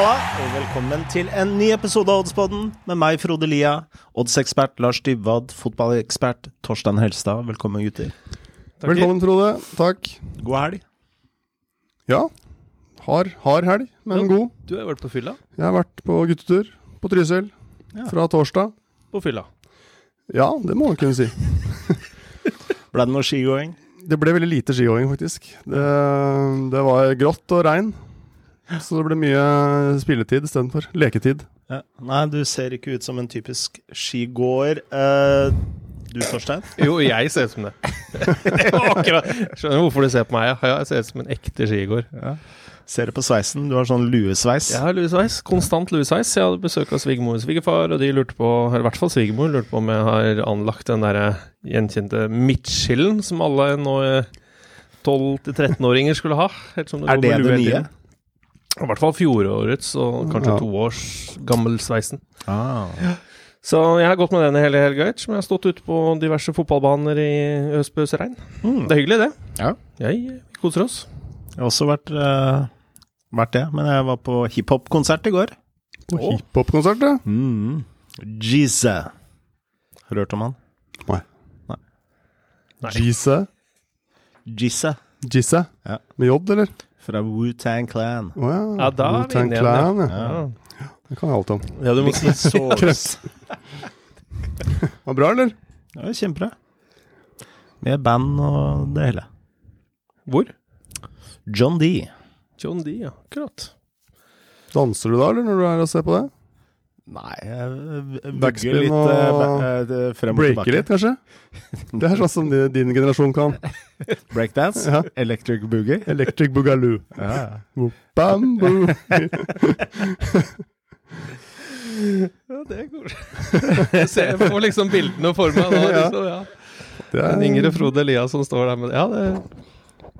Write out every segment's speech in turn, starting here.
Halla, og velkommen til en ny episode av Oddspodden med meg, Frode Lia, oddsekspert Lars Dybwad, fotballekspert Torstein Helstad. Velkommen, gutter. Velkommen, Frode. Takk. God helg. Ja. Hard, hard helg, men god. Du har jo vært på fylla. Jeg har vært på guttetur på Trysil Ja. fra torsdag. På fylla. Ja, det må man kunne si. Ble det noe skigåing? Det ble veldig lite skigåing, faktisk. Det, det var grått og regn. Så det ble mye spilletid istedenfor. Leketid. Ja. Nei, du ser ikke ut som en typisk skigåer. Uh, du, Torstein? Jo, jeg ser ut som det. Akkurat. Skjønner du hvorfor du ser på meg? Ja, jeg ser ut som en ekte skigåer. Ser det på sveisen. Du har sånn luesveis. Jeg har luesveis. Konstant luesveis. Jeg hadde besøk av svigermor og svigerfar, og de lurte på, eller i hvert fall svigermor, lurte på om jeg har anlagt den derre gjenkjente midtskillen som alle nå eh, 12-13-åringer skulle ha. Helt som Er det det nye? I hvert fall fjorårets og kanskje Ja. toårs gammelsveisen. Ah. Så jeg har gått med den i hele helga, som jeg har stått ute på diverse fotballbaner i øsbøsregn. Mm. Det er hyggelig, det. Ja. Jeg koser oss. Jeg har også vært, uh, vært det, men jeg var på hiphop-konsert i går. Og hiphop-konsert, ja. Mm. Jeeze. Hørt om han? Nei. Jise. Jeeze. Jisse. Ja. Med J, eller? Fra Wu-Tang Clan. Å ja. Ja, da er vi Wu-Tang inne igjen, ja. Ja. Ja. Det kan jeg alt om. Ja, du må si Source. Var bra, eller? Var kjempebra. Med band og det hele. Hvor? John D. John D, ja. Akkurat. Danser du da, eller, når du er og ser på det? Nei, jeg Backspin litt og eh, eh, og Breaker tilbake. litt, kanskje? Det er sånn som din generasjon kan. Breakdance. Ja. Electric Boogie. Electric Boogaloo. Ja. Bamboo. Ja, det er koselig. Jeg ser- jeg får liksom bildene for meg nå. Liksom, ja. Det er Ingrid Frode Eliasson står der med Ja, det,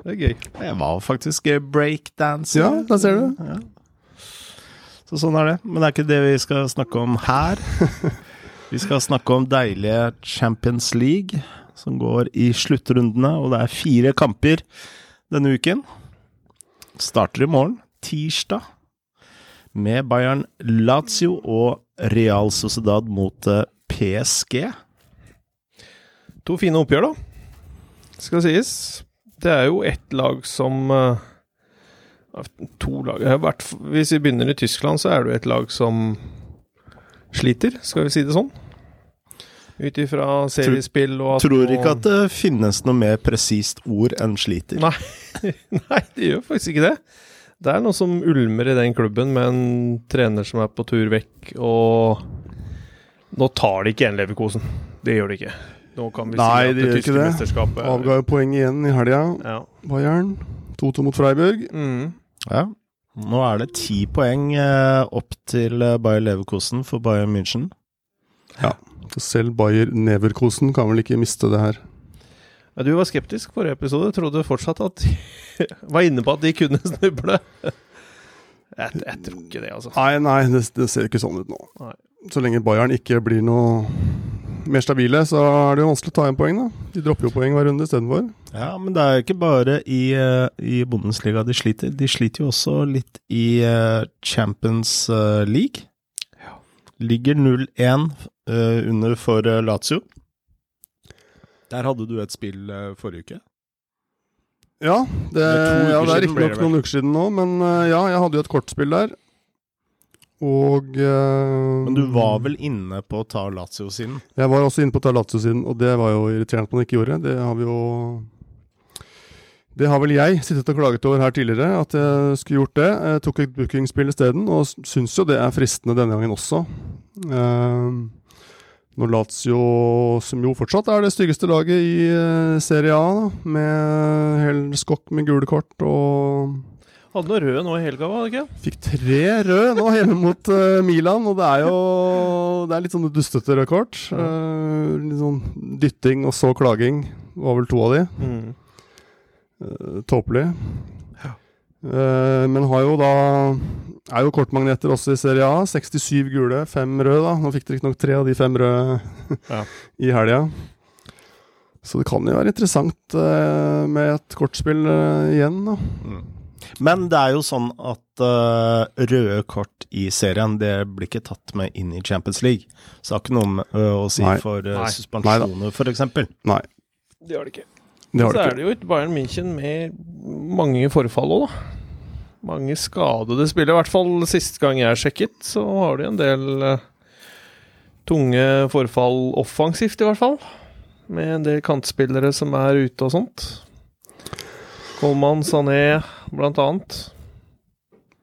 det er gøy. Jeg var faktisk breakdanser. Ja, der ser du. Ja. Så sånn er det. Men det er ikke det vi skal snakke om her. Vi skal snakke om deilige Champions League, som går i sluttrundene, og det er fire kamper denne uken. Starter i morgen, tirsdag, med Bayern Lazio og Real Sociedad mot eh, PSG. To fine oppgjør, da. Skal sies. Det er jo ett lag som eh, To lag vært, Hvis vi begynner i Tyskland, så er det jo et lag som sliter, skal vi si det sånn. Ut ifra seriespill og at Tror ikke at det finnes noe mer presist ord enn sliter. Nei. Nei, det gjør faktisk ikke det. Det er noe som ulmer i den klubben, med en trener som er på tur vekk, og Nå tar de ikke igjen Leverkosen. Det gjør de ikke. Nå kan vi Nei, si at de det gjør tyske ikke det. mesterskapet Avga jo poeng igjen i helga. Ja. Bayern. 2-2 mot Freiburg. Mm. Ja. Nå er det ti poeng eh, opp til eh, Bayer Leverkosen for Bayern München. Så selv Bayer Neverkosen kan vel ikke miste det her. Ja, du var skeptisk forrige episode. Trodde fortsatt at de var inne på at de kunne snuble. Jeg, jeg tror ikke det, altså. Nei, nei, det, det ser ikke sånn ut nå. Nei. Så lenge Bayern ikke blir noe mer stabile, så er det jo vanskelig å ta igjen poeng, da. De dropper jo poeng hver runde istedenfor. Ja, men det er jo ikke bare i, eh, i Bundesliga de sliter. De sliter jo også litt i eh, Champions eh, League. Ligger 0-1 eh, under for Lazio. Der hadde du et spill forrige uke. Ja, det, ja, det er riktignok noen uker siden nå, men ja, jeg hadde jo et kortspill der. Og uh, Men du var vel inne på å ta Lazio siden? Jeg var også inne på å ta Lazio-siden, og det var jo irriterende at man ikke gjorde. Det har vi jo Det har vel jeg sittet og klaget over her tidligere, at jeg skulle gjort det. Jeg tok et bookingspill isteden, og syns jo det er fristende denne gangen også. Uh, når Lazio, som jo fortsatt er det styggeste laget i eh, Serie A, da, med hel skokk med gule kort og Hadde noe rød nå i helga, var det ikke? Fikk tre røde nå hjemme mot uh, Milan, og det er jo Det er litt sånne dustete røde kort. Uh, litt sånn dytting og så klaging. Var vel to av de. Mm. Uh, Tåpelig. Eh, men har jo da Er jo kortmagneter også i Serie A. 67 gule, fem røde. da Nå fikk dere riktignok tre av de fem røde Ja. i helga. Så det kan jo være interessant med et kortspill igjen, da. Mm. Men det er jo sånn at uh, røde kort i serien, det blir ikke tatt med inn i Champions League. Så det har ikke noe med, eh, å si Nei. for uh, suspensjoner, f.eks. Nei, Det har det ikke. det har så det er det jo et Bayern München med mange forfall òg, da. Mange skadede spillere. I hvert fall sist gang jeg sjekket, så har de en del tunge forfall offensivt, i hvert fall. Med en del kantspillere som er ute og sånt. Coleman, Sané blant annet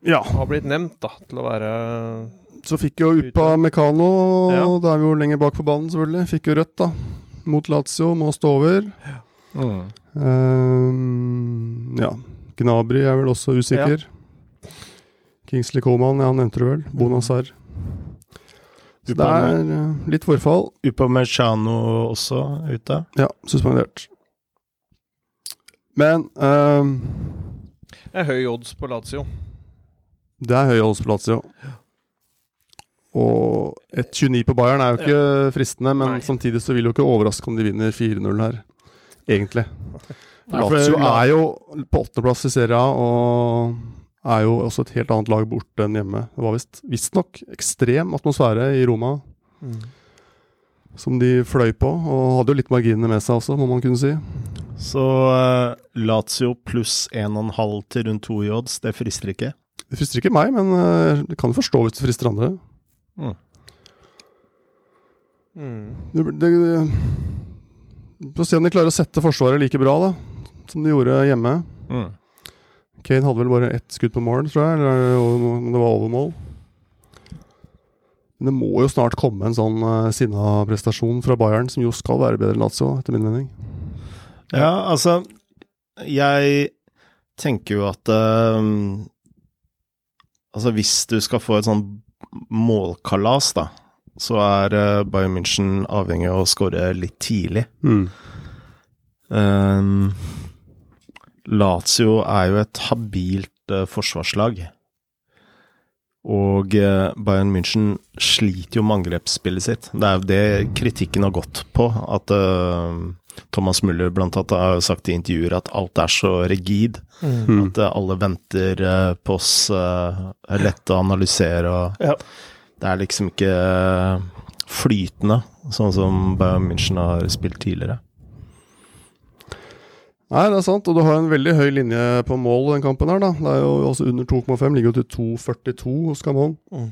Ja, har blitt nevnt da, til å være så fikk jo Upa Mekano, Ja. da er vi jo lenger bak på banen, selvfølgelig. Fikk jo rødt, da. Mot Lazio, må stå over. Mm. Um, ja. Gnabry er vel også usikker. Kingsley Coman, ja, han nevnte det vel. Bonazar. Så det er eh, litt forfall. Upamecano også ute. Ja, suspendert. Men ehm, Det er høy odds på Lazio. det er høy odds på Lazio. Og et 29 på Bayern er jo ikke fristende, men Nei. samtidig så vil jo ikke overraske om de vinner 4-0 her. Egentlig. Lazio er jo på åttendeplass i Serie A, og er jo også et helt annet lag borte enn hjemme. Det var visst visstnok ekstrem atmosfære i Roma, som de fløy på. Og hadde jo litt marginene med seg også, må man kunne si. Så uh, Lazio pluss 1,5 til rundt 2 i odds, det frister ikke. Det frister ikke meg, men uh, det kan jo forstå hvis det frister andre. Mm. Det, det, Få se om de klarer å sette Forsvaret like bra da som de gjorde hjemme. Mm. Kane hadde vel bare ett skudd på mål, tror jeg. Eller om det var over mål. Men det må jo snart komme en sånn uh, sinna prestasjon fra Bayern, som jo skal være bedre enn Lazio, etter min mening. Ja, altså Jeg tenker jo at uh, Altså, hvis du skal få et sånn målkalas, da, så er uh, Bayern München avhengig av å skåre litt tidlig. Um, Lazio er jo et habilt uh, forsvarslag. Og eh, Bayern München sliter jo med angrepsspillet sitt. Det er jo det kritikken har gått på. At eh, Thomas Müller blant annet har sagt i intervjuer at alt er så rigid. Mm. At eh, alle venter eh, på oss, eh, er lett å analysere og Ja. Det er liksom ikke flytende, sånn som Bayern München har spilt tidligere. Nei, det er sant, og du har en veldig høy linje på mål den kampen her, da. Det er jo også under 2,5, ligger jo til 2,42 hos Camon. Mm.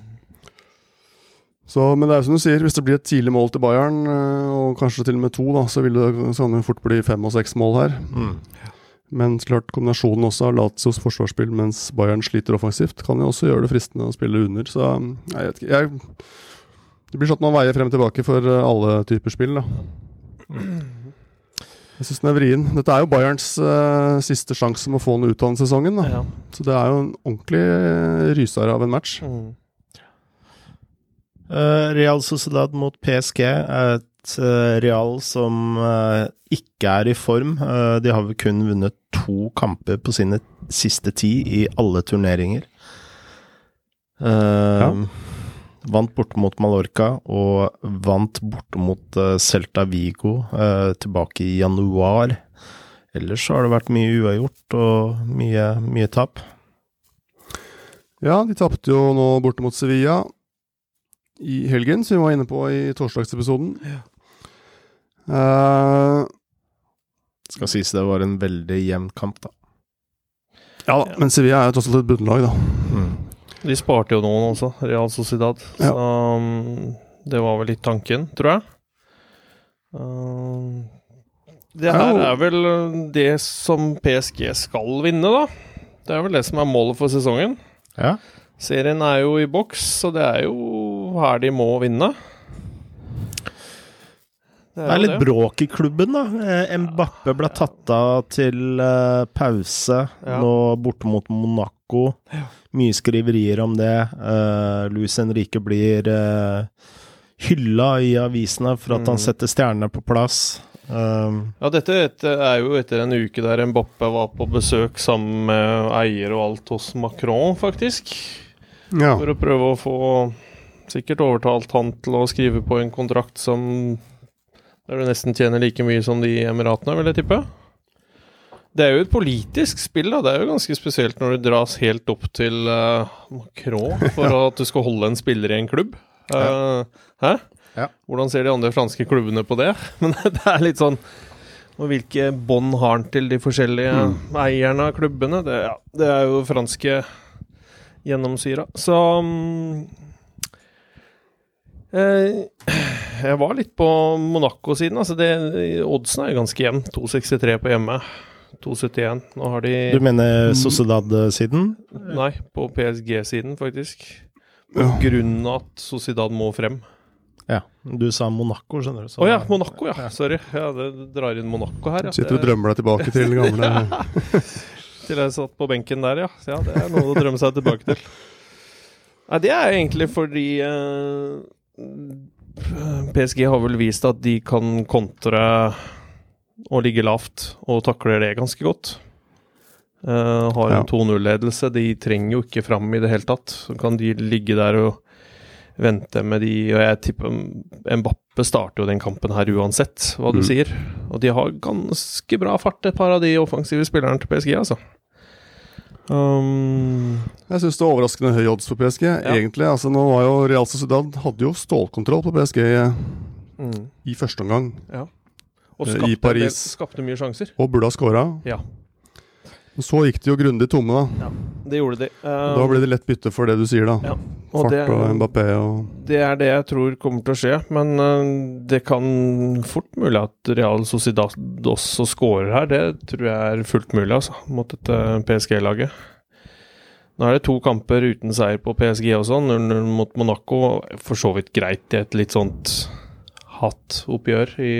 Så, men det er jo som du sier, hvis det blir et tidlig mål til Bayern, eh, og kanskje til og med to, da, så vil det så fort bli fem og seks mål her. Mm. Men klart kombinasjonen også av Lazios forsvarsspill mens Bayern sliter offensivt, kan jo også gjøre det fristende å spille under. Så jeg vet ikke jeg, Det blir sånn at man veier frem og tilbake for eh, alle typer spill, da. Jeg syns den er vrien. Dette er jo Bayerns uh, siste sjanse med å få noe ut av den sesongen. Da. Ja. Så det er jo en ordentlig eh, ryser av en match. Mm. Eh, Real Sociedad mot PSG er et eh, Real som eh, ikke er i form. De har vel kun vunnet to kamper på sine siste ti i alle turneringer. Ja. Vant borte mot Mallorca og vant borte mot Celta Vigo tilbake i januar. Ellers så har det vært mye uavgjort og mye, mye tap. Ja, de tapte jo nå borte mot Sevilla i helgen, som vi var inne på i torsdagsepisoden. Eh, Skal sies det var en veldig jevn kamp, da. ja da, men Sevilla er jo tross alt et bunnlag, da. Mm. De sparte jo noen også, Real Sociedad. Ja. Så um, det var vel litt tanken, tror jeg. Uh, det her er vel uh, det som PSG skal vinne, da. Det er vel det som er målet for sesongen. Ja. Serien er jo i boks, så det er jo her de må vinne. Det er jo litt bråk i klubben, da. Eh, Mbappe ble tatt av til eh, pause, Ja. nå borte mot Monaco. Mye skriverier om det. Uh, Luis Henrique blir uh, hylla i avisene for at han Mm. setter stjernene på plass. Um, Ja, dette er jo etter en uke der Mbappe var på besøk sammen med eier og alt hos Macron, faktisk. Ja. For å prøve å få sikkert overtalt han til å skrive på en kontrakt som Der du nesten tjener like mye som de Emiratene, vil jeg tippe. Det er jo et politisk spill, da. Det er jo ganske spesielt når du dras helt opp til uh, Macron for at du skal holde en spiller i en klubb. Uh, hæ? Ja. Hvordan ser de andre franske klubbene på det? Men det er litt sånn Og hvilke bånd har han til de forskjellige eierne av klubbene? Det, ja, det er jo franske gjennomsyra. Så um, eh, Jeg var litt på Monaco-siden. Altså oddsen er jo ganske jevn. 2,63 på hjemme. 2,71. Nå har de Du mener Sociedad-siden? Nei, på PSG-siden, faktisk. På Ja. grunn av at Sociedad må frem. Ja. Du sa Monaco, skjønner du. Å ja, Monaco, ja. Sorry. Ja, det drar inn Monaco her. Ja. Sitter og drømmer deg tilbake til gamle Til jeg satt på benken der, ja. Så ja, det er noe å drømme seg tilbake til. Nei, det er egentlig fordi eh, PSG har vel vist at de kan kontre og ligge lavt, og takler det ganske godt. Uh, har en Ja. 2-0-ledelse. De trenger jo ikke fram i det hele tatt. Så kan de ligge der og vente med de Og jeg tipper Mbappe starter jo den kampen her uansett, hva du Mm. sier. Og de har ganske bra fart, et par av de offensive spillerne til PSG, altså. Um, Jeg syns det er overraskende høy odds på PSG. Egentlig, altså nå var jo Real Sociedad hadde jo stålkontroll på PSG mm, i første omgang, Ja. og Eh, skapte, i Paris. Det, skapte mye sjanser. og burde ha skåra. Ja. Så gikk de jo grundig tomme, da. Ja, Det gjorde de. Uh, Da ble det lett bytte for det du sier, da. Ja, Fart og det, og Mbappé og det er det jeg tror kommer til å skje, men uh, det kan fort mulig at Real Sociedad også scorer her. Det tror jeg er fullt mulig, altså, mot dette PSG-laget. Nå er det to kamper uten seier på PSG også, 0-0 mot Monaco. For så vidt greit i et litt sånt hattoppgjør i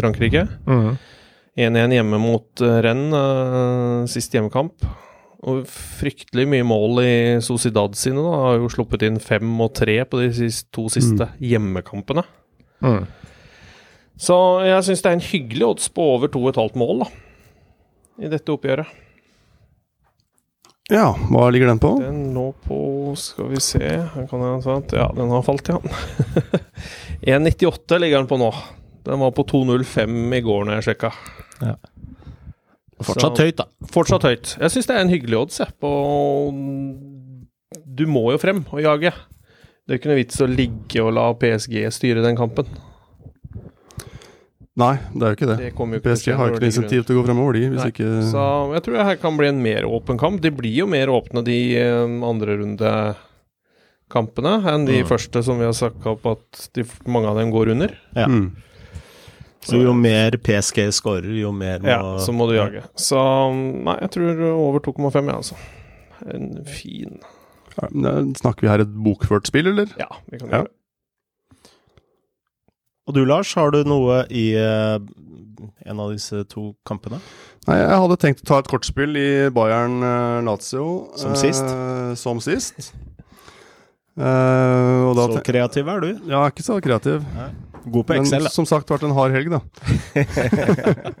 Frankrike. Mhm. 1-1 hjemme mot Renn Rennes, uh, sist hjemmekamp. Og fryktelig mye mål i Sociedad sine. da, Har jo sluppet inn fem og tre på de siste, to siste hjemmekampene. Mm. Så jeg syns det er en hyggelig odds på over 2,5 mål da, i dette oppgjøret. Ja, hva ligger den på? Den lå på Skal vi se her kan jeg, sant? Ja, den har falt, ja. 1,98 ligger den på nå. Den var på 2,05 i går når jeg sjekka. Fortsatt Så- høyt, da. Fortsatt høyt. Jeg syns det er en hyggelig odds, jeg, på Du må jo frem og jage. Det er ikke noe vits å ligge og la PSG styre den kampen. Nei, det er jo ikke det. Det jo ikke PSG har ikke noe insentiv til å gå fremover, de. Hvis Nei, ikke Så jeg tror det her kan bli en mer åpen kamp. De blir jo mer åpne, de eh, andre runde kampene, enn de Mm. første som vi har snakka opp at de, mange av dem går under. Ja. mm. Så jo mer PSG scorer, jo mer må Ja, så må du jage. Så nei, jeg tror over 2,5, ja, altså. En fin Ja, Snakker vi her et bokført spill, eller? Ja, vi kan gjøre det. Og du, Lars, har du noe i eh, en av disse to kampene? Nei, jeg hadde tenkt å ta et kortspill i Bayern eh, Lazio. Som sist? Eh, som sist. Da Så kreativ er du. Ja, ikke så kreativ. God på Men Excel, da. som sagt, vært en hard helg, da.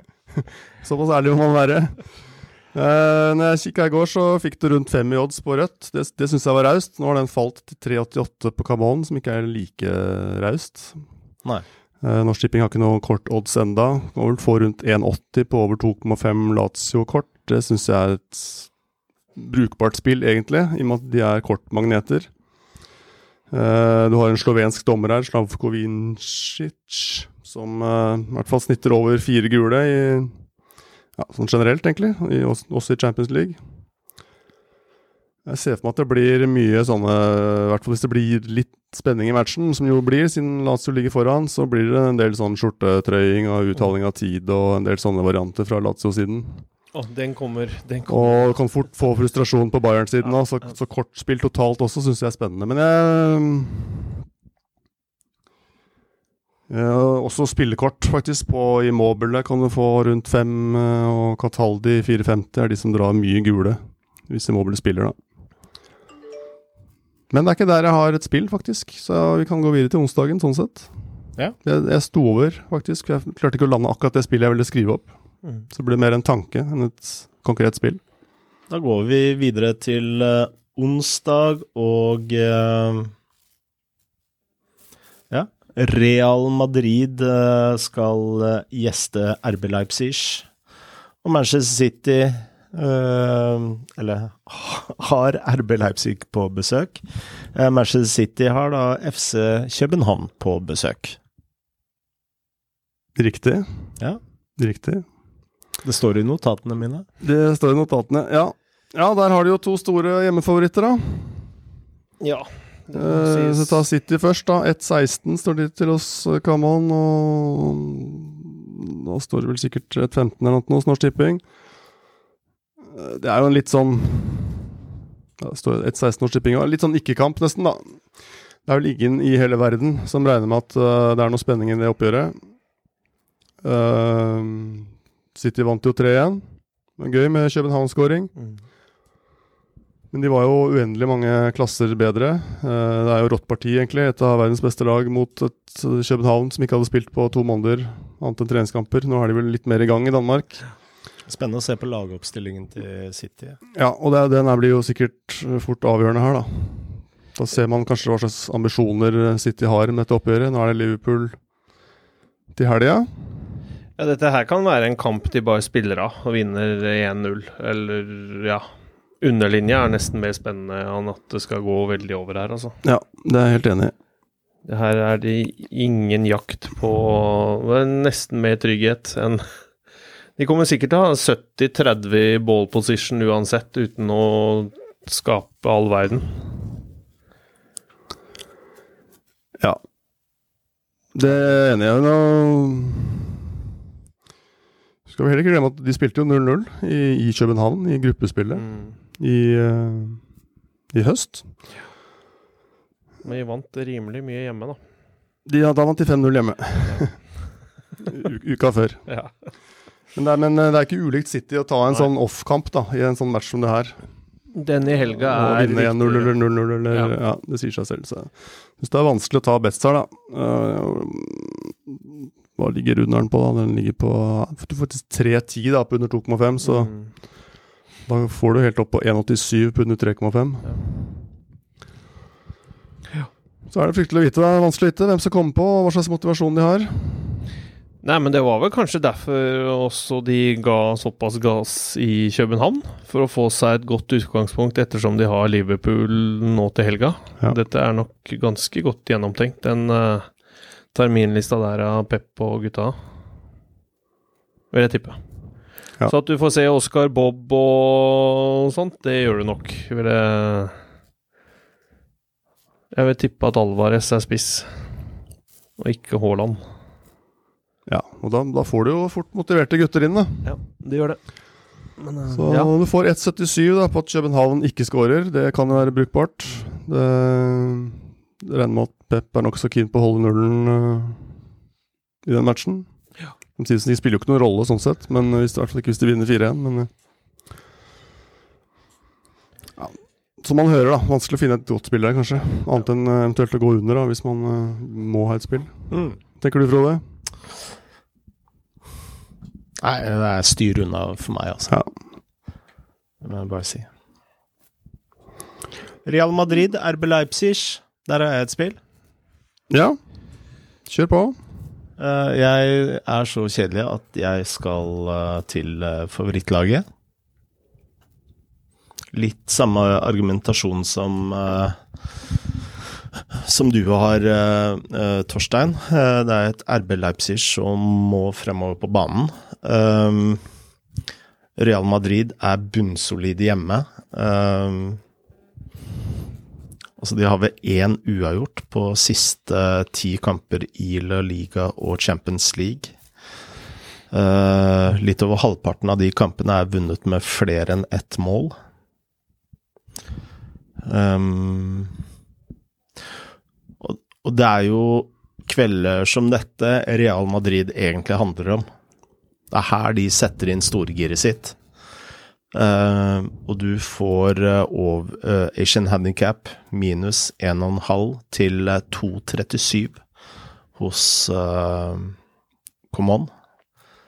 Såpass ærlig må man være. Uh, når jeg kikka i går, så fikk du rundt fem i odds på rødt. Det, det syns jeg var raust. Nå har den falt til 3,88 på Camon, som ikke er like raust. Nei. Uh, Norsk Tipping har ikke noe kort odds enda. Kan vel få rundt 1,80 på over 2,5 Lazio-kort. Det syns jeg er et brukbart spill, egentlig, i og med at de er kortmagneter. Eh, du har en slovensk dommer her, Slavko Vincic, som eh, i hvert fall snitter over fire gule i ja, sånn generelt, egentlig, også i Champions League. Jeg ser for meg at det blir mye sånne I hvert fall hvis det blir litt spenning i matchen, som jo blir, siden Lazio ligger foran, så blir det en del sånn skjortetrøying og uttaling av tid og en del sånne varianter fra Lazio-siden. Å, den kommer. Den kommer. Og kan fort få frustrasjon på Bayern-siden Ja, så, så kortspill totalt også syns jeg er spennende. Men jeg ja, Også spillekort, faktisk. På Immobile kan du få rundt fem, eh, og Cataldi 450 er de som drar mye gule. Hvis Immobile spiller, da. Men det er ikke der jeg har et spill, faktisk. Så vi kan gå videre til onsdagen, sånn sett. Ja. Jeg, jeg sto over, faktisk. Jeg klarte ikke å lande akkurat det spillet jeg ville skrive opp. Mm. Så det blir mer en tanke enn et konkret spill. Da går vi videre til eh, onsdag og eh, Ja. Real Madrid eh, skal gjeste RB Leipzig. Og Manchester City Eller har RB Leipzig på besøk. Manchester City har da FC København på besøk. Riktig. Ja. Riktig. Det står i notatene mine. Det står i notatene. Ja. ja, der har de jo to store hjemmefavoritter, da. Ja. Eh, så ta City først, da. 1-16 står de til oss, eh, Kamon. Og da står det vel sikkert 1-15 eller noe hos Norsk Tipping. Eh, Det er jo en litt sånn ja, Det står 1-16 Norsk Tipping. òg. Litt sånn ikke-kamp, nesten, da. Det er vel ingen i hele verden som regner med at uh, det er noe spenning i det oppgjøret. Eh, City vant jo 3-1. Det Gøy med København-skåring. Mm. Men de var jo uendelig mange klasser bedre. Eh, Det er jo rått parti, egentlig. Et av verdens beste lag mot et København som ikke hadde spilt på to måneder, annet enn treningskamper. Nå er de vel litt mer i gang i Danmark. Spennende å se på lagoppstillingen til City. Ja, og det, den blir jo sikkert fort avgjørende her, da. Da ser man kanskje hva slags ambisjoner City har med dette oppgjøret. Nå er det Liverpool til helga. Ja, dette her kan være en kamp de bare spiller av og vinner 1-0. Eller, ja Underlinja er nesten mer spennende enn at det skal gå veldig over her, altså. Ja, det er jeg helt enig i. Her er det ingen jakt på det er Nesten mer trygghet enn De kommer sikkert til å ha 70-30 ball position uansett, uten å skape all verden. Ja. Det er jeg enig i. Skal vi heller ikke glemme at de spilte jo 0-0 i, i København, i gruppespillet, i, uh, i høst. Men de vant rimelig mye hjemme, da. De, ja, da vant de 5-0 hjemme. Uka før. Ja. Men det, er, men eh, det er ikke ulikt City å ta en Nei. sånn off-kamp da, i en sånn match som det her. Den i helga er vinne 1-0 viktigere. eller 0-0 eller ja. Ja. Det sier seg selv. Så jeg syns det er vanskelig å ta best her, da. Eh, hva ligger runderen på? da? Den ligger på Du får faktisk 3-10 da, på under 2,5, så Mm. da får du helt opp på 1,87 på under 3,5. Ja. Så er det fryktelig å vite, det er vanskelig å vite hvem som kommer på, og hva slags motivasjon de har. Nei, men det var vel kanskje derfor også de ga såpass gass i København. For å få seg et godt utgangspunkt ettersom de har Liverpool nå til helga. Ja. Dette er nok ganske godt gjennomtenkt, den uh, terminlista der av Pep og gutta. Vil jeg tippe. Ja. Så at du får se Oscar Bob og sånt, det gjør du nok. Vil jeg Jeg vil tippe at Alvarez er spiss, og ikke Haaland. Ja, og da, da får du jo fort motiverte gutter inn, da. Ja, det gjør det. Men, eh, Så ja. du får 1,77 da på at København ikke scorer. Det kan jo være brukbart. Det regner med at Pep er nokså keen på å holde nullen uh, i den matchen. Ja. Samtidig som de spiller jo ikke noen rolle sånn sett, men hvis, i hvert fall ikke hvis de vinner 4-1. Men eh. ja. Som man hører, da. Vanskelig å finne et godt spill der, kanskje. Annet enn eh, eventuelt å gå under, da, hvis man uh, må ha et spill. Mm. Tenker du, Frode? Nei, det er styr unna for meg, altså. Ja. Det må jeg bare si. Real Madrid, RB Leipzig. Der har jeg et spill. Ja. Kjør på. Eh, jeg er så kjedelig at jeg skal eh, til eh, favorittlaget. Litt samme argumentasjon som som du har, Torstein. Det er et RB Leipzig som må fremover på banen. Real Madrid er bunnsolide hjemme. Um, altså de har ved én uavgjort på siste ti kamper i La Liga og Champions League. Uh, litt over halvparten av de kampene er vunnet med flere enn ett mål. Um, og, og det er jo kvelder som dette Real Madrid egentlig handler om. Det er her de setter inn storgiret sitt. Eh, og du får uh, over, uh, Asian Handicap minus 1,5 til eh, 2,37 hos uh, Common,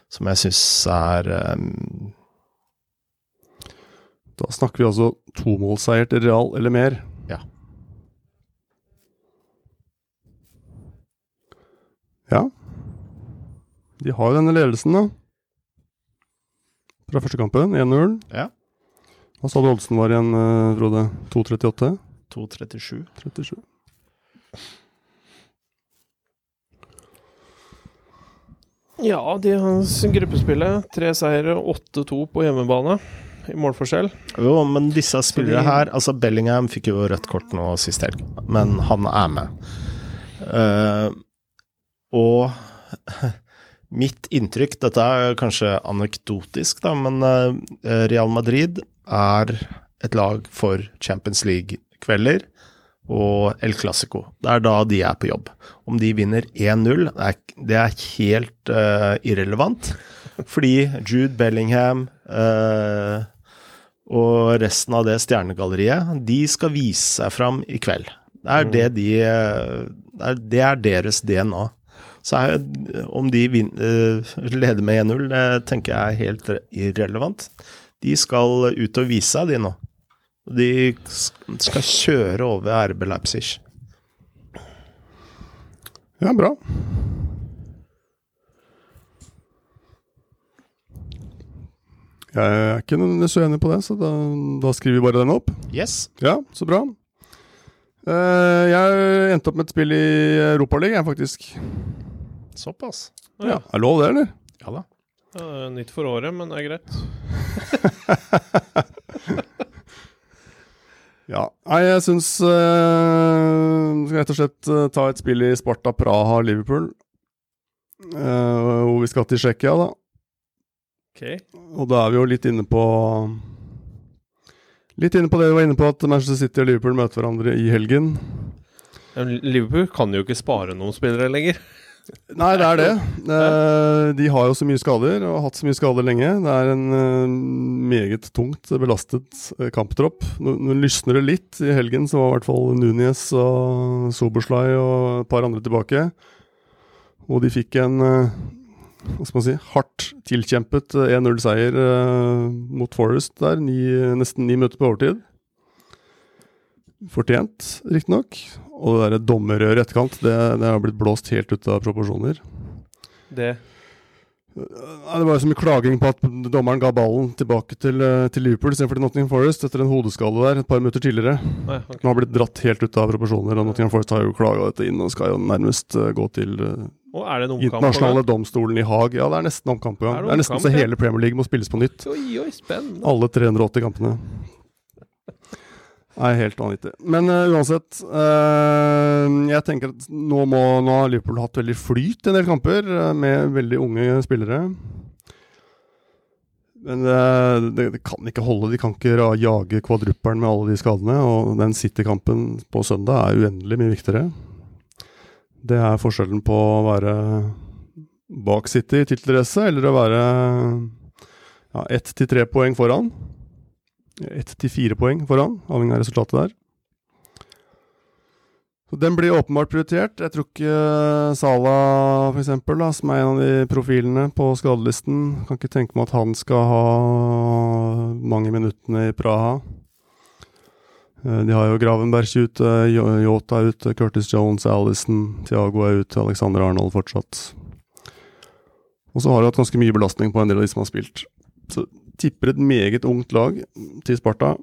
som jeg syns er um Da snakker vi altså tomålseier til Real eller mer. Ja. Ja. De har jo denne ledelsen, da. Fra første kampen. 1-0. Ja. Hva sa du oddsen var igjen, eh, Frode? 2,38? 2.37. 37. Ja, de har gruppespillet. Tre seire, 8-2 på hjemmebane i målforskjell. Jo, men disse spillere her Altså, Bellingham fikk jo rødt kort nå sist helg, men han er med. Uh, og mitt inntrykk Dette er kanskje anekdotisk, da, men eh, Real Madrid er et lag for Champions League-kvelder og El Clásico. Det er da de er på jobb. Om de vinner 1-0, det, er- helt uh, irrelevant. Fordi Jude Bellingham uh, og resten av det stjernegalleriet, de skal vise seg fram i kveld. Det er det de eh, Det er, det er deres DNA. Så er, om de vin, eh, leder med 1-0, det tenker jeg er helt irrelevant. De skal ut og vise seg, de nå. De skal kjøre over RB Leipzig. Ja, bra. Jeg er ikke så enig på det, så da, da skriver vi bare den opp. Yes. Ja, så bra. Eh, jeg endte opp med et spill i Europaligaen, faktisk. Såpass. Ja, Er lov det, eller? Ja da. Ja, det er nytt for året, men det er greit. Ja. Nei, jeg syns uh, Skal rett og slett uh, ta et spill i Sparta Praha Liverpool. Uh, hvor vi skal til Tsjekkia, da. Ok. Og da er vi jo litt inne på Litt inne på det vi var inne på, at Manchester City og Liverpool møter hverandre i helgen. Liverpool kan jo ikke spare noen spillere lenger. Nei, det er det. Eh, de har jo så mye skader, og har hatt så mye skader lenge. Det er en eh, meget tungt belastet eh, kamptropp. Nå, lysner det litt. I helgen så var i hvert fall Nunes og Soberslay og et par andre tilbake. Og de fikk en hva skal man si, hardt tilkjempet eh, 1-0-seier eh, mot Forest der. Ni, nesten ni minutter på overtid. Fortjent, riktignok. Og det der dommerrøret i etterkant, det, det har blitt blåst helt ut av proporsjoner. Det Det var jo så mye klaging på at dommeren ga ballen tilbake til, eh, til Liverpool istedenfor til Nottingham Forest etter en hodeskade der et par minutter tidligere. Nei, okay. Den har blitt dratt helt ut av proporsjoner, og Nottingham Forest har jo klaga dette inn og skal jo nærmest eh, gå til eh, Og er det en omkamp? internasjonale domstolen i Haag. Ja, det er nesten omkamp. Er det Det er nesten så hele Premier League må spilles på nytt. Oi, oi. Alle 380 kampene. Nei, helt vanvittig. Men uh, uansett. uh, jeg tenker at nå, må, nå har Liverpool hatt veldig flyt en del kamper, uh, med veldig unge spillere. Men det, det kan ikke holde. De kan ikke jage kvadruppelen med alle de skadene. Og den City-kampen på søndag er uendelig mye viktigere. Det er forskjellen på å være bak City i tittelrace eller å være ja, ett til tre poeng foran. Ett til fire poeng foran, avhengig av resultatet der. Så Den blir åpenbart prioritert. Jeg tror ikke Sala, f.eks., som er en av de profilene på skadelisten, kan ikke tenke meg at han skal ha mange minuttene i Praha. Eh, De har jo Gravenberg ute, Yota er ute, Curtis Jones, Alison, Thiago er ute, Alexander Arnold fortsatt. Og så har de hatt ganske mye belastning på en del av de som har spilt. Så tipper et meget ungt lag til Sparta.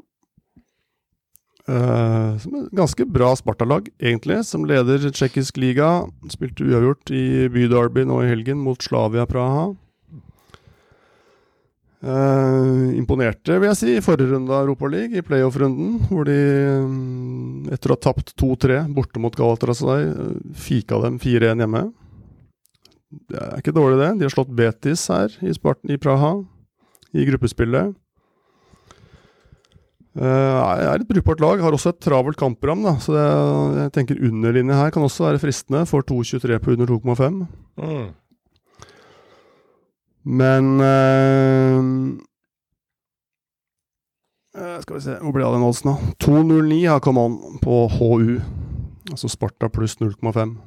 Uh, som et ganske bra Sparta-lag, egentlig, som leder tsjekkisk liga. Spilte uavgjort i byderby nå i helgen mot Slavia Praha. Uh, imponerte, vil jeg si, i forrige runde av Europaligaen, i playoff-runden, hvor de, um, etter å ha tapt 2-3 borte mot Galatasaray, eh, fika dem 4-1 hjemme. Det er ikke dårlig, det. De har slått Betis her i, Sparten, i Praha, i gruppespillet. Uh, er et brukbart lag. Har også et travelt kampprogram, da. Så det, jeg tenker underlinje her kan også være fristende. For 2,23 på under 2,5. Mm. Men uh, Skal vi se, hvor ble det av den oddsen, da? 2,09 har kommet an på HU. Altså Sparta pluss 0,5.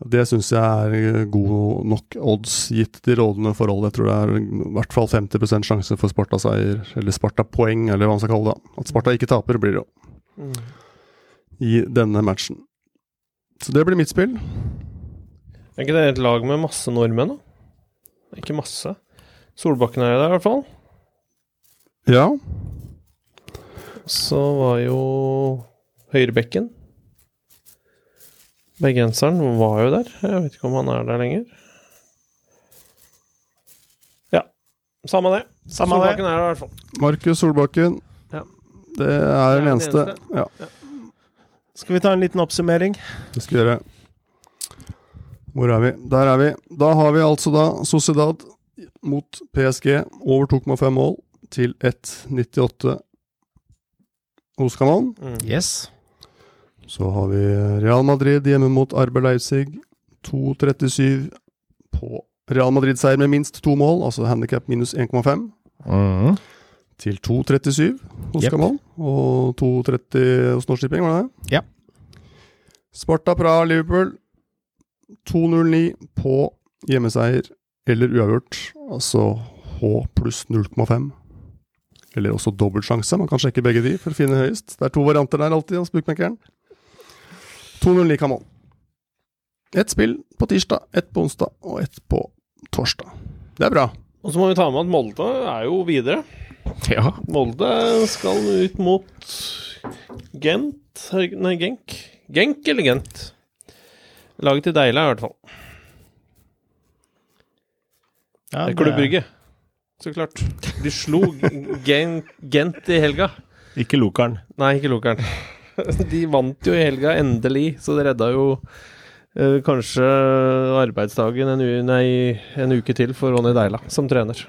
Det syns jeg er eh, god nok odds, gitt de rådende forhold. Jeg tror det er i hvert fall 50% sjanse for Sparta-seier, eller Sparta-poeng, eller hva man skal kalle det. At Sparta ikke taper, blir det jo, Mm. i denne matchen. Så det blir mitt spill. Er ikke det et lag med masse nordmenn, da? Ikke masse. Solbakken er jo der, i hvert fall. Ja. Så var jo høyrebekken Bergenseren var jo der. Jeg vet ikke om han er der lenger. Ja, samme det. Samme det. Er der i hvert fall. Markus Solbakken. Ja. Det er Det er den den eneste. eneste. Ja, Skal vi ta en liten oppsummering? det skal vi gjøre. Hvor er vi? Der er vi. Da har vi altså da Sociedad mot PSG over 2,5 mål til 1,98 hos Kanon. Mm. Yes. Så har vi Real Madrid hjemme mot Arber Leipzig. 2,37 på Real Madrid-seier med minst to mål, altså handikap minus 1,5, Mm. til 2,37 hos. Kanon. Og 2,30 hos Norsk Tipping, var det det? Ja. Sparta Praha Liverpool 2,09 på hjemmeseier eller uavgjort, altså H pluss 0,5. Eller også dobbeltsjanse. Man kan sjekke begge de for å finne høyest. Det er to varianter der alltid hos bookmakeren. 2,09 kan man. Ett spill på tirsdag, ett på onsdag og ett på torsdag. Det er bra. Og så må vi ta med at Molde er jo videre. Ja. Molde skal ut mot Gent Nei, Genk. Genk eller Gent? Laget til Deila, i hvert fall. ja Det er klubbrygge. Så klart. De slo Gent i helga. Ikke Lokeren. Nei, ikke Lokeren. De vant jo i helga, endelig, så det redda jo eh, kanskje arbeidsdagen en, u nei, en uke til for Ronny Deila som trener.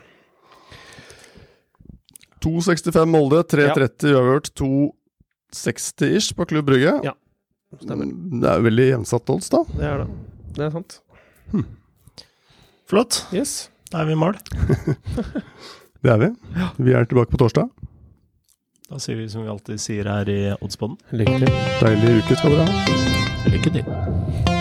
2,65 Molde, 3,30 uavgjort, 2,60 ish på Klubb Brygge. Ja, Stemmer. Det er jo veldig jevnsatt odds, da. Det er det. Det er sant. Flott. Yes. Da er vi i mål. Det er vi. Vi er tilbake på torsdag. Da sier vi som vi alltid sier her i Oddsboden. Lykke til. Deilig uke skal dere ha. Lykke til.